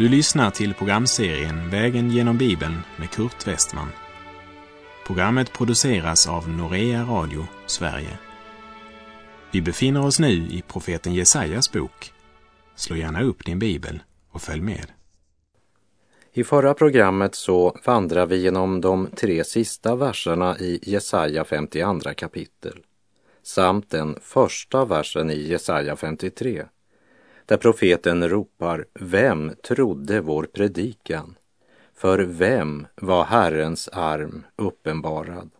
Du lyssnar till programserien Vägen genom Bibeln med Kurt Westman. Programmet produceras av Norea Radio Sverige. Vi befinner oss nu i profeten Jesajas bok. Slå gärna upp din bibel och följ med. I förra programmet så vandrar vi genom de tre sista verserna i Jesaja 52 kapitel samt den första versen i Jesaja 53 där profeten ropar Vem trodde vår predikan? För vem var Herrens arm uppenbarad?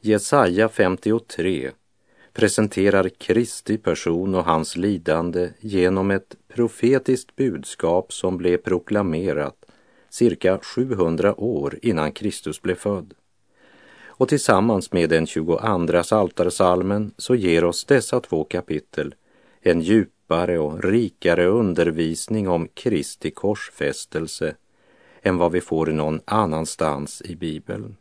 Jesaja 53 presenterar Kristi person och hans lidande genom ett profetiskt budskap som blev proklamerat cirka 700 år innan Kristus blev född. Och tillsammans med den 22 saltarsalmen så ger oss dessa två kapitel en djupare och rikare undervisning om Kristi korsfästelse än vad vi får någon annanstans i Bibeln.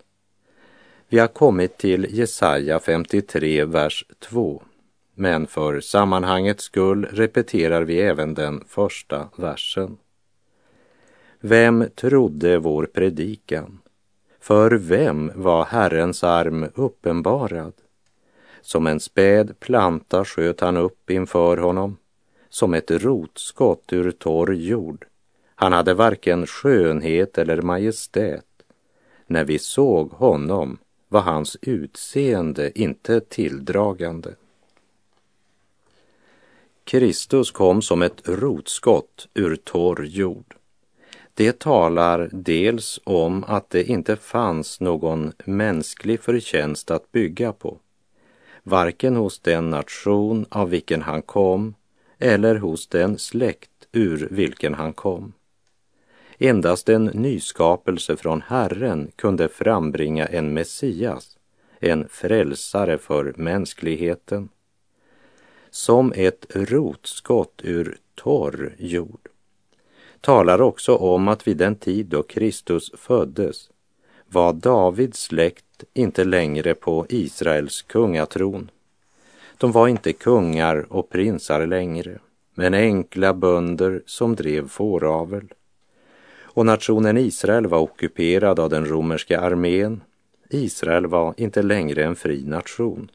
Vi har kommit till Jesaja 53, vers 2. Men för sammanhangets skull repeterar vi även den första versen. Vem trodde vår predikan? För vem var Herrens arm uppenbarad? Som en späd planta sköt han upp inför honom, som ett rotskott ur torr jord. Han hade varken skönhet eller majestät. När vi såg honom var hans utseende inte tilldragande. Kristus kom som ett rotskott ur torr jord. Det talar dels om att det inte fanns någon mänsklig förtjänst att bygga på, varken hos den nation av vilken han kom eller hos den släkt ur vilken han kom. Endast en nyskapelse från Herren kunde frambringa en Messias, en frälsare för mänskligheten. Som ett rotskott ur torr jord talar också om att vid den tid då Kristus föddes var Davids släkt inte längre på Israels kungatron. De var inte kungar och prinsar längre, men enkla bönder som drev fåravel och nationen Israel var ockuperad av den romerska armén. Israel var inte längre en fri nation.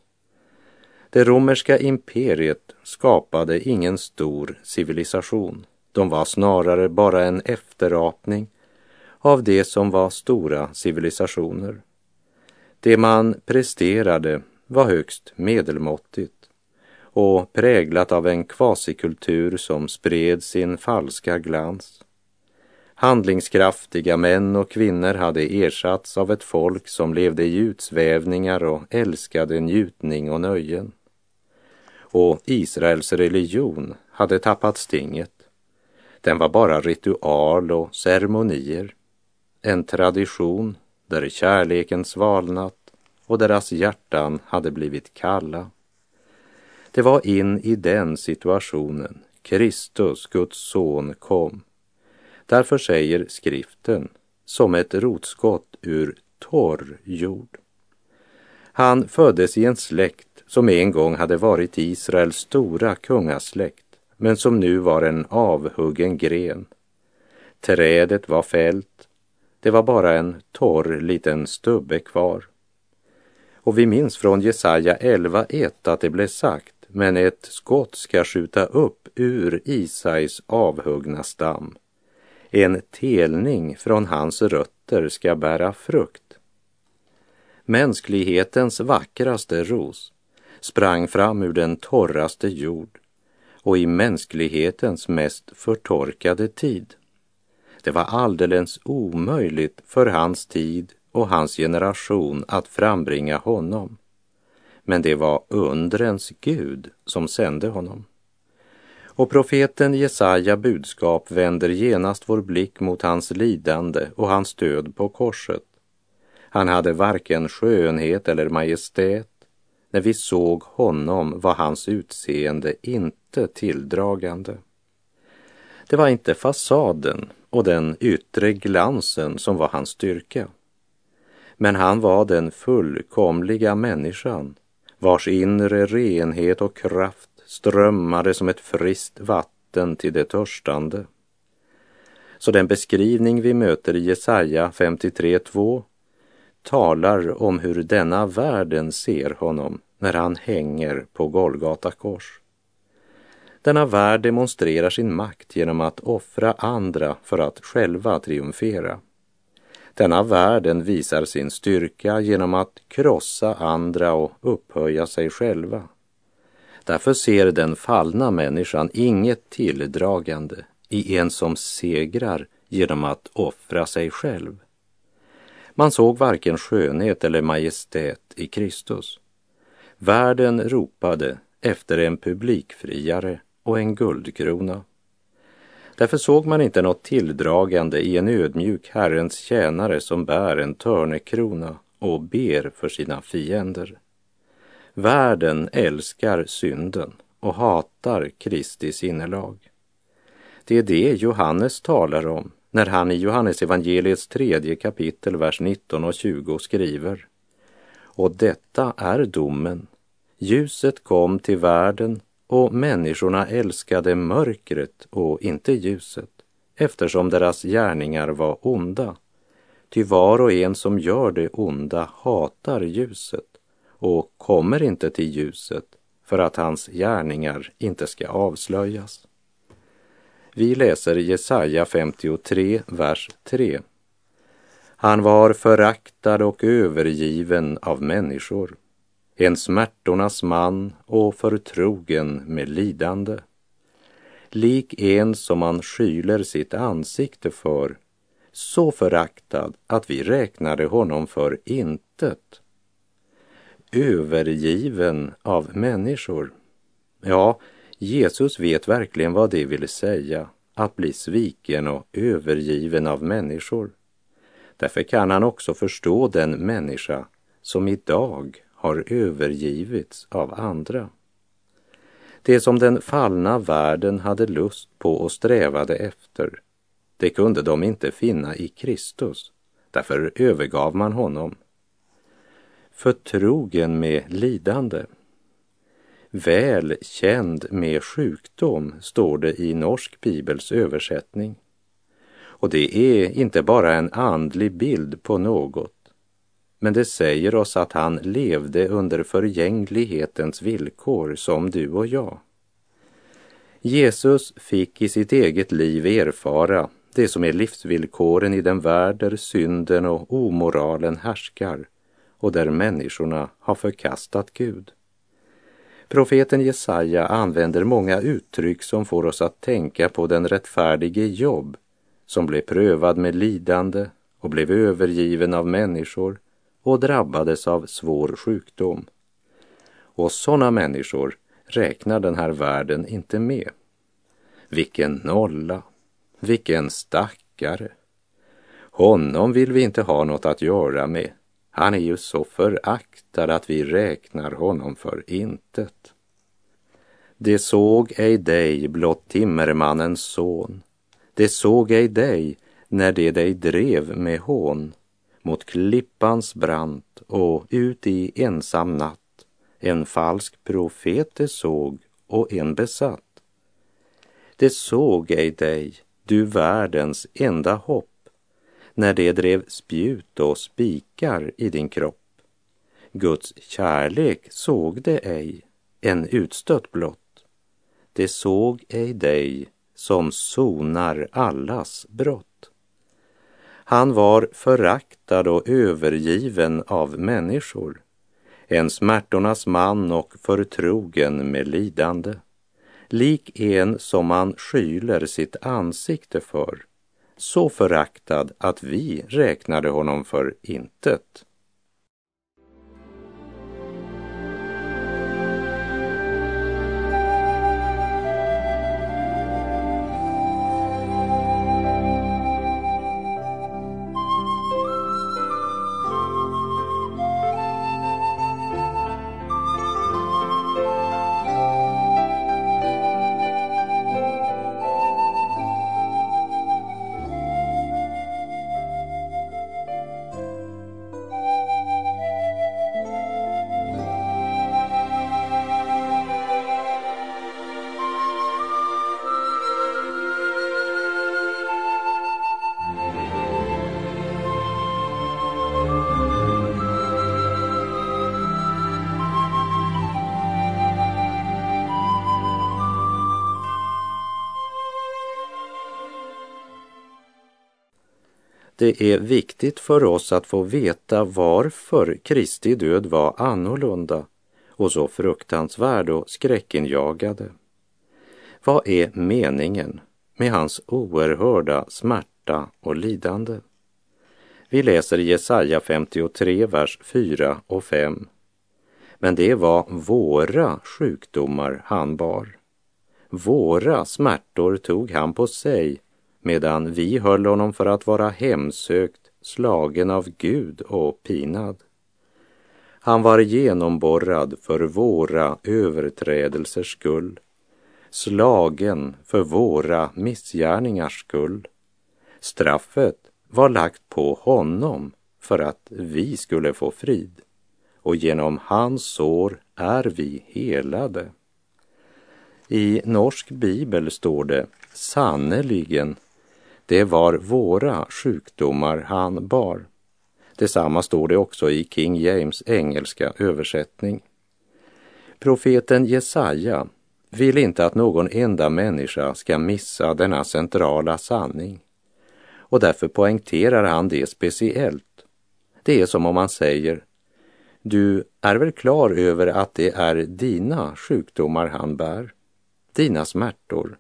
Det romerska imperiet skapade ingen stor civilisation. De var snarare bara en efterapning av det som var stora civilisationer. Det man presterade var högst medelmåttigt och präglat av en kvasikultur som spred sin falska glans. Handlingskraftiga män och kvinnor hade ersatts av ett folk som levde i utsvävningar och älskade njutning och nöjen. Och Israels religion hade tappat stinget. Den var bara ritual och ceremonier. En tradition där kärleken svalnat och deras hjärtan hade blivit kalla. Det var in i den situationen Kristus, Guds son, kom Därför säger skriften som ett rotskott ur torr jord. Han föddes i en släkt som en gång hade varit Israels stora kungasläkt men som nu var en avhuggen gren. Trädet var fällt, det var bara en torr liten stubbe kvar. Och vi minns från Jesaja 11.1 att det blev sagt, men ett skott ska skjuta upp ur Isais avhuggna stam en telning från hans rötter ska bära frukt. Mänsklighetens vackraste ros sprang fram ur den torraste jord och i mänsklighetens mest förtorkade tid. Det var alldeles omöjligt för hans tid och hans generation att frambringa honom. Men det var undrens Gud som sände honom. Och profeten Jesaja budskap vänder genast vår blick mot hans lidande och hans död på korset. Han hade varken skönhet eller majestät. När vi såg honom var hans utseende inte tilldragande. Det var inte fasaden och den yttre glansen som var hans styrka. Men han var den fullkomliga människan vars inre renhet och kraft strömmade som ett friskt vatten till det törstande. Så den beskrivning vi möter i Jesaja 53.2 talar om hur denna världen ser honom när han hänger på Golgata kors. Denna värld demonstrerar sin makt genom att offra andra för att själva triumfera. Denna världen visar sin styrka genom att krossa andra och upphöja sig själva. Därför ser den fallna människan inget tilldragande i en som segrar genom att offra sig själv. Man såg varken skönhet eller majestät i Kristus. Världen ropade efter en publikfriare och en guldkrona. Därför såg man inte något tilldragande i en ödmjuk Herrens tjänare som bär en törnekrona och ber för sina fiender. Världen älskar synden och hatar Kristi sinnelag. Det är det Johannes talar om när han i Johannes evangeliets tredje kapitel, vers 19 och 20 skriver. Och detta är domen. Ljuset kom till världen och människorna älskade mörkret och inte ljuset eftersom deras gärningar var onda. Ty var och en som gör det onda hatar ljuset och kommer inte till ljuset för att hans gärningar inte ska avslöjas. Vi läser Jesaja 53, vers 3. Han var föraktad och övergiven av människor, en smärtornas man och förtrogen med lidande. Lik en som man skyler sitt ansikte för, så föraktad att vi räknade honom för intet. Övergiven av människor. Ja, Jesus vet verkligen vad det vill säga att bli sviken och övergiven av människor. Därför kan han också förstå den människa som idag har övergivits av andra. Det som den fallna världen hade lust på och strävade efter, det kunde de inte finna i Kristus. Därför övergav man honom. Förtrogen med lidande väl känd med sjukdom, står det i Norsk Bibels översättning. Och det är inte bara en andlig bild på något, men det säger oss att han levde under förgänglighetens villkor som du och jag. Jesus fick i sitt eget liv erfara det som är livsvillkoren i den värld där synden och omoralen härskar och där människorna har förkastat Gud. Profeten Jesaja använder många uttryck som får oss att tänka på den rättfärdige Jobb som blev prövad med lidande och blev övergiven av människor och drabbades av svår sjukdom. Och sådana människor räknar den här världen inte med. Vilken nolla, vilken stackare. Honom vill vi inte ha något att göra med. Han är ju så föraktad att vi räknar honom för intet. Det såg ej dig, blott timmermannens son. Det såg ej dig när det dig drev med hån mot klippans brant och ut i ensam natt en falsk profet det såg och en besatt. Det såg ej dig, du världens enda hopp, när det drev spjut och spikar i din kropp. Guds kärlek såg det ej, en utstött blott. Det såg ej dig som sonar allas brott. Han var föraktad och övergiven av människor, en smärtornas man och förtrogen med lidande, lik en som man skyler sitt ansikte för. Så föraktad att vi räknade honom för intet. Det är viktigt för oss att få veta varför Kristi död var annorlunda och så fruktansvärd och skräckinjagade. Vad är meningen med hans oerhörda smärta och lidande? Vi läser Jesaja 53, vers 4 och 5. Men det var våra sjukdomar han bar. Våra smärtor tog han på sig medan vi höll honom för att vara hemsökt, slagen av Gud och pinad. Han var genomborrad för våra överträdelsers skull, slagen för våra missgärningars skull. Straffet var lagt på honom för att vi skulle få frid och genom hans sår är vi helade. I norsk bibel står det sannerligen, det var våra sjukdomar han bar. Detsamma står det också i King James engelska översättning. Profeten Jesaja vill inte att någon enda människa ska missa denna centrala sanning och därför poängterar han det speciellt. Det är som om man säger du är väl klar över att det är dina sjukdomar han bär, dina smärtor.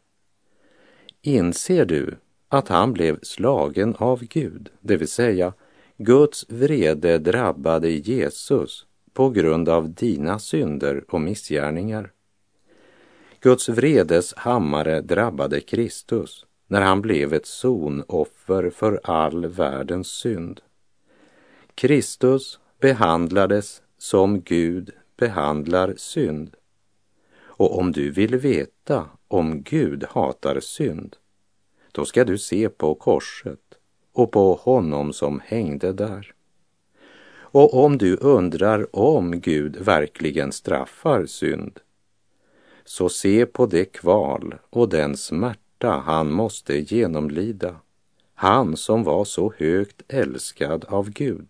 Inser du att han blev slagen av Gud, det vill säga Guds vrede drabbade Jesus på grund av dina synder och missgärningar. Guds vredes hammare drabbade Kristus när han blev ett sonoffer för all världens synd. Kristus behandlades som Gud behandlar synd. Och om du vill veta om Gud hatar synd, då ska du se på korset och på honom som hängde där. Och om du undrar om Gud verkligen straffar synd, så se på det kval och den smärta han måste genomlida, han som var så högt älskad av Gud.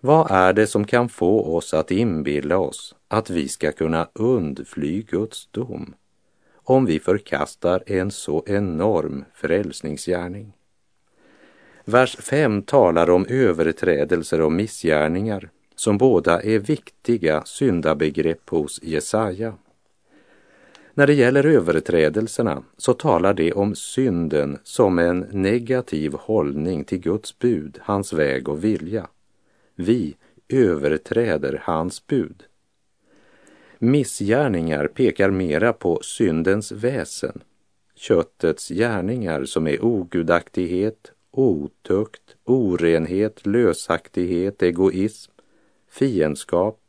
Vad är det som kan få oss att inbilla oss att vi ska kunna undfly Guds dom om vi förkastar en så enorm frälsningsgärning? Vers 5 talar om överträdelser och missgärningar som båda är viktiga syndabegrepp hos Jesaja. När det gäller överträdelserna så talar det om synden som en negativ hållning till Guds bud, hans väg och vilja vi överträder hans bud. Missgärningar pekar mera på syndens väsen, köttets gärningar som är ogudaktighet, otukt, orenhet, lösaktighet, egoism, fiendskap,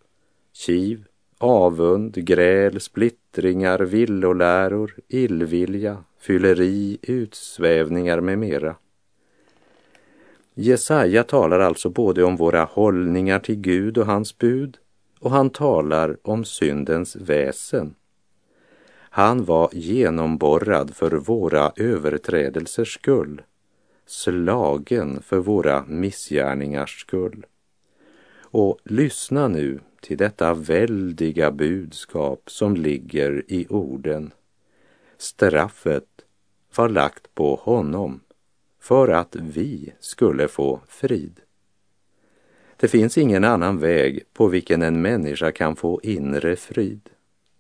kiv, avund, gräl, splittringar, villoläror, illvilja, fylleri, utsvävningar med mera. Jesaja talar alltså både om våra hållningar till Gud och hans bud och han talar om syndens väsen. Han var genomborrad för våra överträdelsers skull, slagen för våra missgärningars skull. Och lyssna nu till detta väldiga budskap som ligger i orden. Straffet var lagt på honom för att vi skulle få frid. Det finns ingen annan väg på vilken en människa kan få inre frid.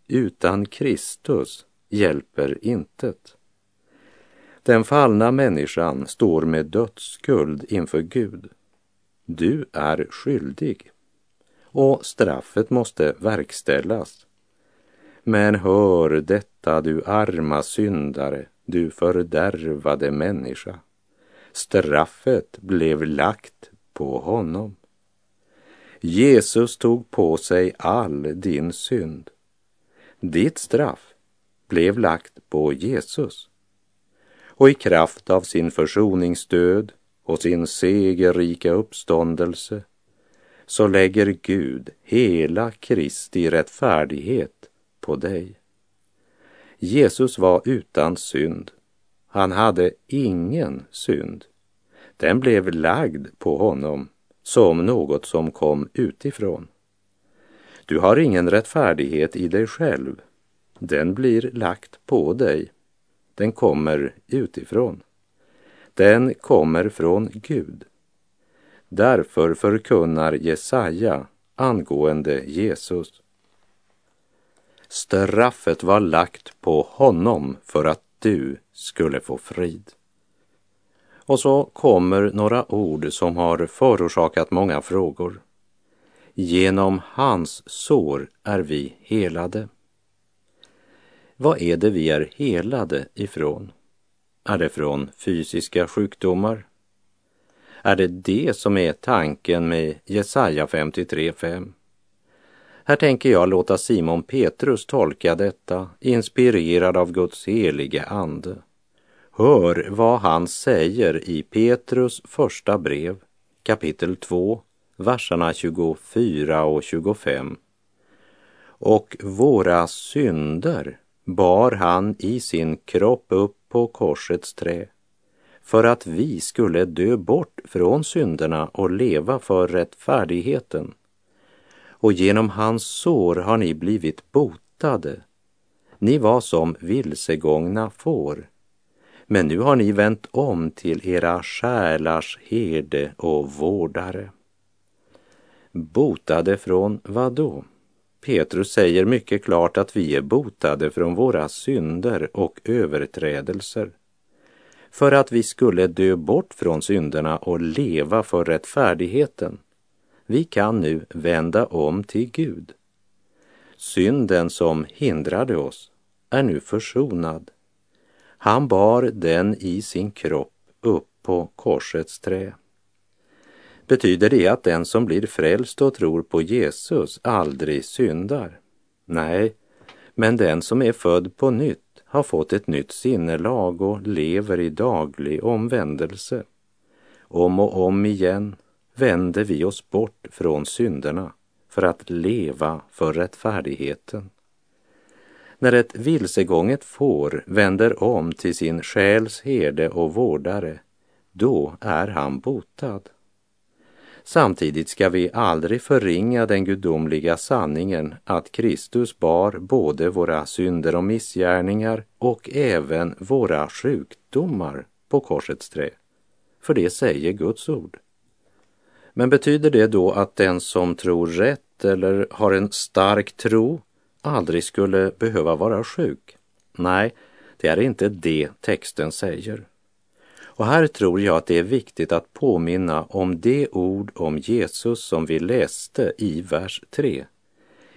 Utan Kristus hjälper intet. Den fallna människan står med dödsskuld inför Gud. Du är skyldig och straffet måste verkställas. Men hör detta, du arma syndare, du fördärvade människa. Straffet blev lagt på honom. Jesus tog på sig all din synd. Ditt straff blev lagt på Jesus. Och i kraft av sin försoningsdöd och sin segerrika uppståndelse så lägger Gud hela Kristi rättfärdighet på dig. Jesus var utan synd han hade ingen synd. Den blev lagd på honom som något som kom utifrån. Du har ingen rättfärdighet i dig själv. Den blir lagt på dig. Den kommer utifrån. den kommer från Gud. Därför förkunnar Jesaja angående Jesus. Straffet var lagt på honom för att du skulle få frid. Och så kommer några ord som har förorsakat många frågor. Genom hans sår är vi helade. Vad är det vi är helade ifrån? Är det från fysiska sjukdomar? Är det det som är tanken med Jesaja 53.5? Här tänker jag låta Simon Petrus tolka detta, inspirerad av Guds helige ande. Hör vad han säger i Petrus första brev, kapitel 2, verserna 24 och 25. Och våra synder bar han i sin kropp upp på korsets trä för att vi skulle dö bort från synderna och leva för rättfärdigheten. Och genom hans sår har ni blivit botade. Ni var som vilsegångna får, men nu har ni vänt om till era själars herde och vårdare. Botade från vad då? Petrus säger mycket klart att vi är botade från våra synder och överträdelser för att vi skulle dö bort från synderna och leva för rättfärdigheten. Vi kan nu vända om till Gud. Synden som hindrade oss är nu försonad. Han bar den i sin kropp upp på korsets trä. Betyder det att den som blir frälst och tror på Jesus aldrig syndar? Nej, men den som är född på nytt har fått ett nytt sinnelag och lever i daglig omvändelse. Om och om igen vänder vi oss bort från synderna för att leva för rättfärdigheten. När ett vilsegånget får vänder om till sin själs herde och vårdare, då är han botad. Samtidigt ska vi aldrig förringa den gudomliga sanningen att Kristus bar både våra synder och missgärningar och även våra sjukdomar på korsets trä. För det säger Guds ord. Men betyder det då att den som tror rätt eller har en stark tro aldrig skulle behöva vara sjuk? Nej, det är inte det texten säger. Och här tror jag att det är viktigt att påminna om det ord om Jesus som vi läste i vers 3.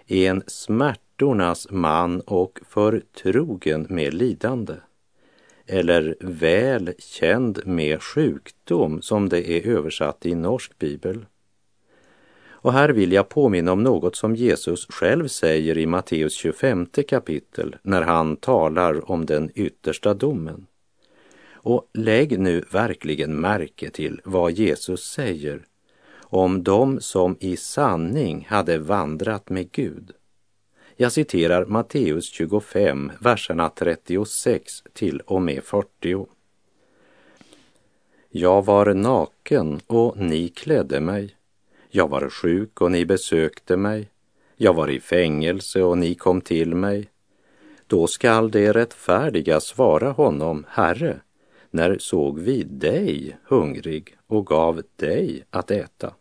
En smärtornas man och förtrogen med lidande. Eller väl känd med sjukdom som det är översatt i norsk bibel. Och här vill jag påminna om något som Jesus själv säger i Matteus 25 kapitel när han talar om den yttersta domen. Och lägg nu verkligen märke till vad Jesus säger om dem som i sanning hade vandrat med Gud. Jag citerar Matteus 25, verserna 36 till och med 40. Jag var naken och ni klädde mig. Jag var sjuk och ni besökte mig. Jag var i fängelse och ni kom till mig. Då skall det rättfärdiga svara honom, Herre, när såg vi dig hungrig och gav dig att äta?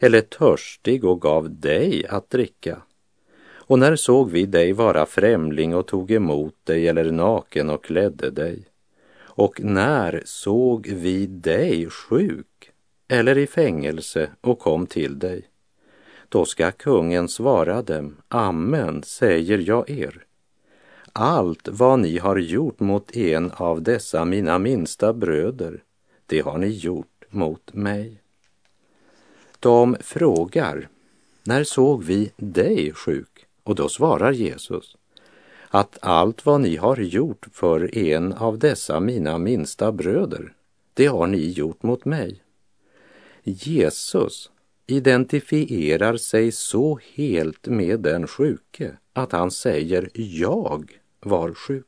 Eller törstig och gav dig att dricka? Och när såg vi dig vara främling och tog emot dig eller naken och klädde dig? Och när såg vi dig sjuk eller i fängelse och kom till dig? Då ska kungen svara dem, Amen säger jag er. Allt vad ni har gjort mot en av dessa mina minsta bröder, det har ni gjort mot mig. De frågar, när såg vi dig sjuk? Och då svarar Jesus, att allt vad ni har gjort för en av dessa mina minsta bröder, det har ni gjort mot mig. Jesus identifierar sig så helt med den sjuke att han säger jag var sjuk.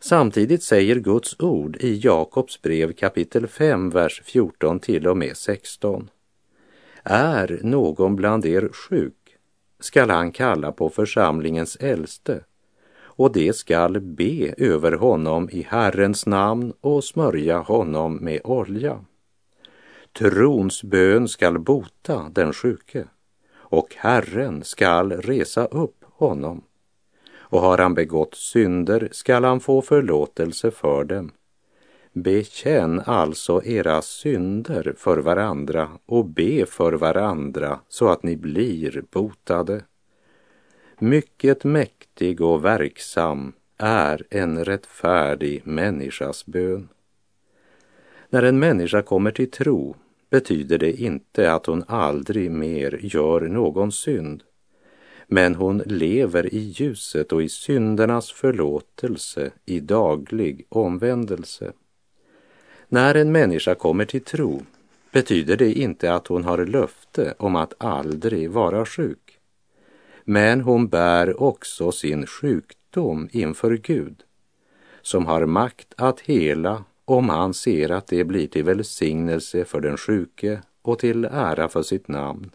Samtidigt säger Guds ord i Jakobs brev kapitel 5, vers 14 till och med 16. Är någon bland er sjuk skall han kalla på församlingens äldste och de skall be över honom i Herrens namn och smörja honom med olja. Trons bön skall bota den sjuke och Herren skall resa upp honom. Och har han begått synder skall han få förlåtelse för dem. Bekänn alltså era synder för varandra och be för varandra så att ni blir botade. Mycket mäktig och verksam är en rättfärdig människas bön. När en människa kommer till tro betyder det inte att hon aldrig mer gör någon synd. Men hon lever i ljuset och i syndernas förlåtelse i daglig omvändelse. När en människa kommer till tro betyder det inte att hon har löfte om att aldrig vara sjuk. Men hon bär också sin sjukdom inför Gud, som har makt att hela om han ser att det blir till välsignelse för den sjuke och till ära för sitt namn.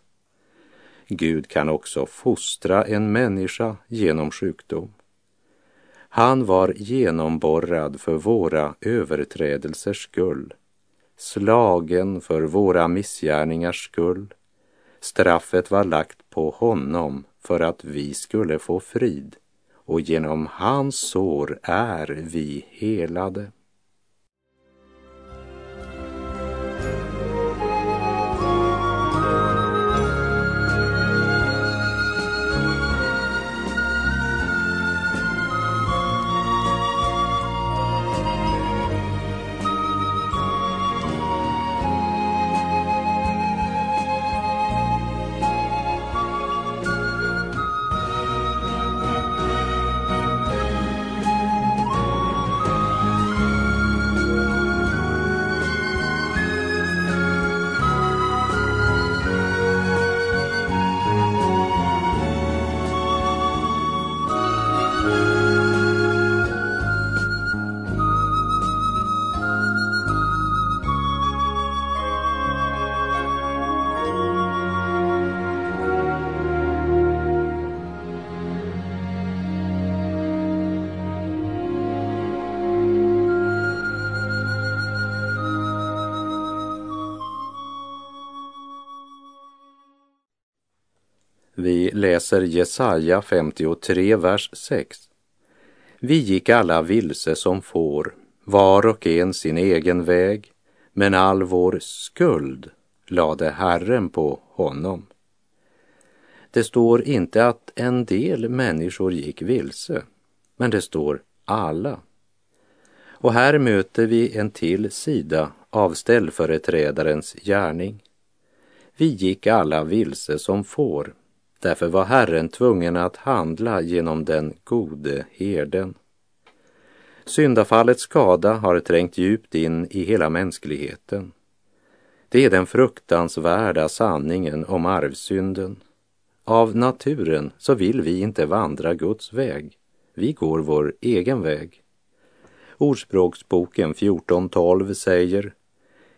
Gud kan också fostra en människa genom sjukdom. Han var genomborrad för våra överträdelsers skull, slagen för våra missgärningars skull. Straffet var lagt på honom för att vi skulle få frid och genom hans sår är vi helade. Vi läser Jesaja 53, vers 6. Vi gick alla vilse som får, var och en sin egen väg, men all vår skuld lade Herren på honom. Det står inte att en del människor gick vilse, men det står alla. Och här möter vi en till sida av ställföreträdarens gärning. Vi gick alla vilse som får, Därför var Herren tvungen att handla genom den gode herden. Syndafallets skada har trängt djupt in i hela mänskligheten. Det är den fruktansvärda sanningen om arvsynden. Av naturen så vill vi inte vandra Guds väg. Vi går vår egen väg. Ordspråksboken 14.12 säger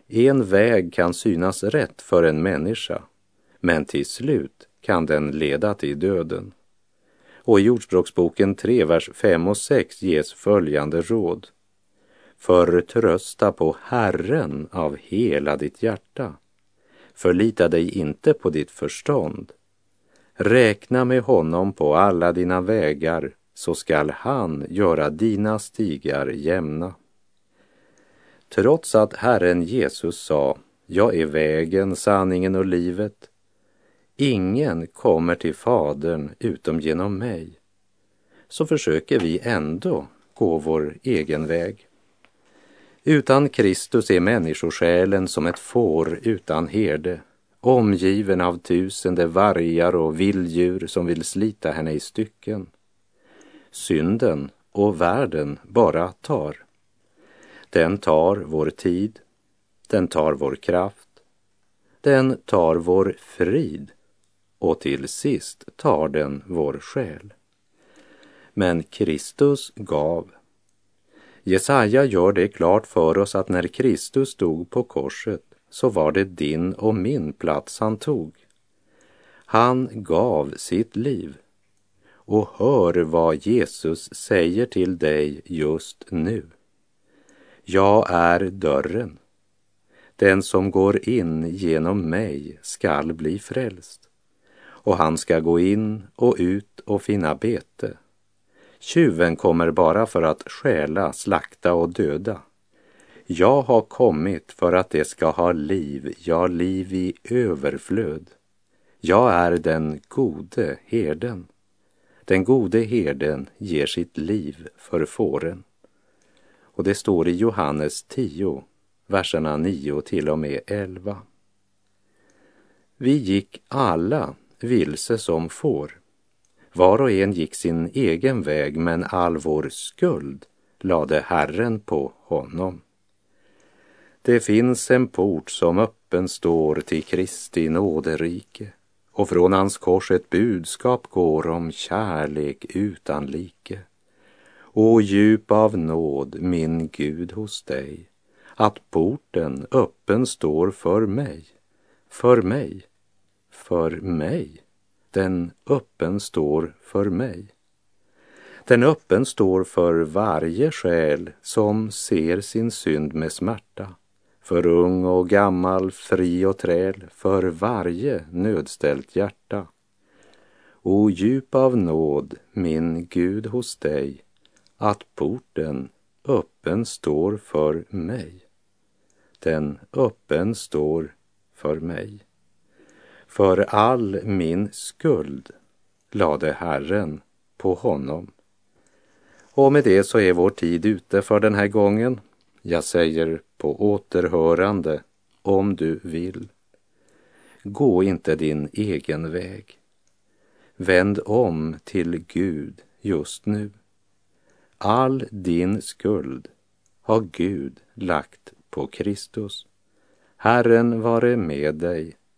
En väg kan synas rätt för en människa, men till slut kan den leda till döden. Och i Ordspråksboken 3, vers 5 och 6 ges följande råd. Förtrösta på Herren av hela ditt hjärta. Förlita dig inte på ditt förstånd. Räkna med honom på alla dina vägar så skall han göra dina stigar jämna. Trots att Herren Jesus sa, jag är vägen, sanningen och livet, ingen kommer till Fadern utom genom mig, så försöker vi ändå gå vår egen väg. Utan Kristus är människosjälen som ett får utan herde, omgiven av tusende vargar och vilddjur som vill slita henne i stycken. Synden och världen bara tar. Den tar vår tid, den tar vår kraft, den tar vår frid och till sist tar den vår själ. Men Kristus gav. Jesaja gör det klart för oss att när Kristus stod på korset så var det din och min plats han tog. Han gav sitt liv och hör vad Jesus säger till dig just nu. Jag är dörren. Den som går in genom mig skall bli frälst och han ska gå in och ut och finna bete. Tjuven kommer bara för att stjäla, slakta och döda. Jag har kommit för att det ska ha liv, ja, liv i överflöd. Jag är den gode herden. Den gode herden ger sitt liv för fåren. Och det står i Johannes 10, verserna 9 till och med 11. Vi gick alla vilse som får. Var och en gick sin egen väg, men all vår skuld lade Herren på honom. Det finns en port som öppen står till Kristi nåderike och från hans kors ett budskap går om kärlek utan like. O djup av nåd, min Gud hos dig, att porten öppen står för mig, för mig, för mig. Den öppen står för mig. Den öppen står för varje själ som ser sin synd med smärta för ung och gammal, fri och träl, för varje nödställt hjärta. O djup av nåd, min Gud hos dig, att porten öppen står för mig. Den öppen står för mig. För all min skuld lade Herren på honom. Och med det så är vår tid ute för den här gången. Jag säger på återhörande om du vill. Gå inte din egen väg. Vänd om till Gud just nu. All din skuld har Gud lagt på Kristus. Herren vare med dig,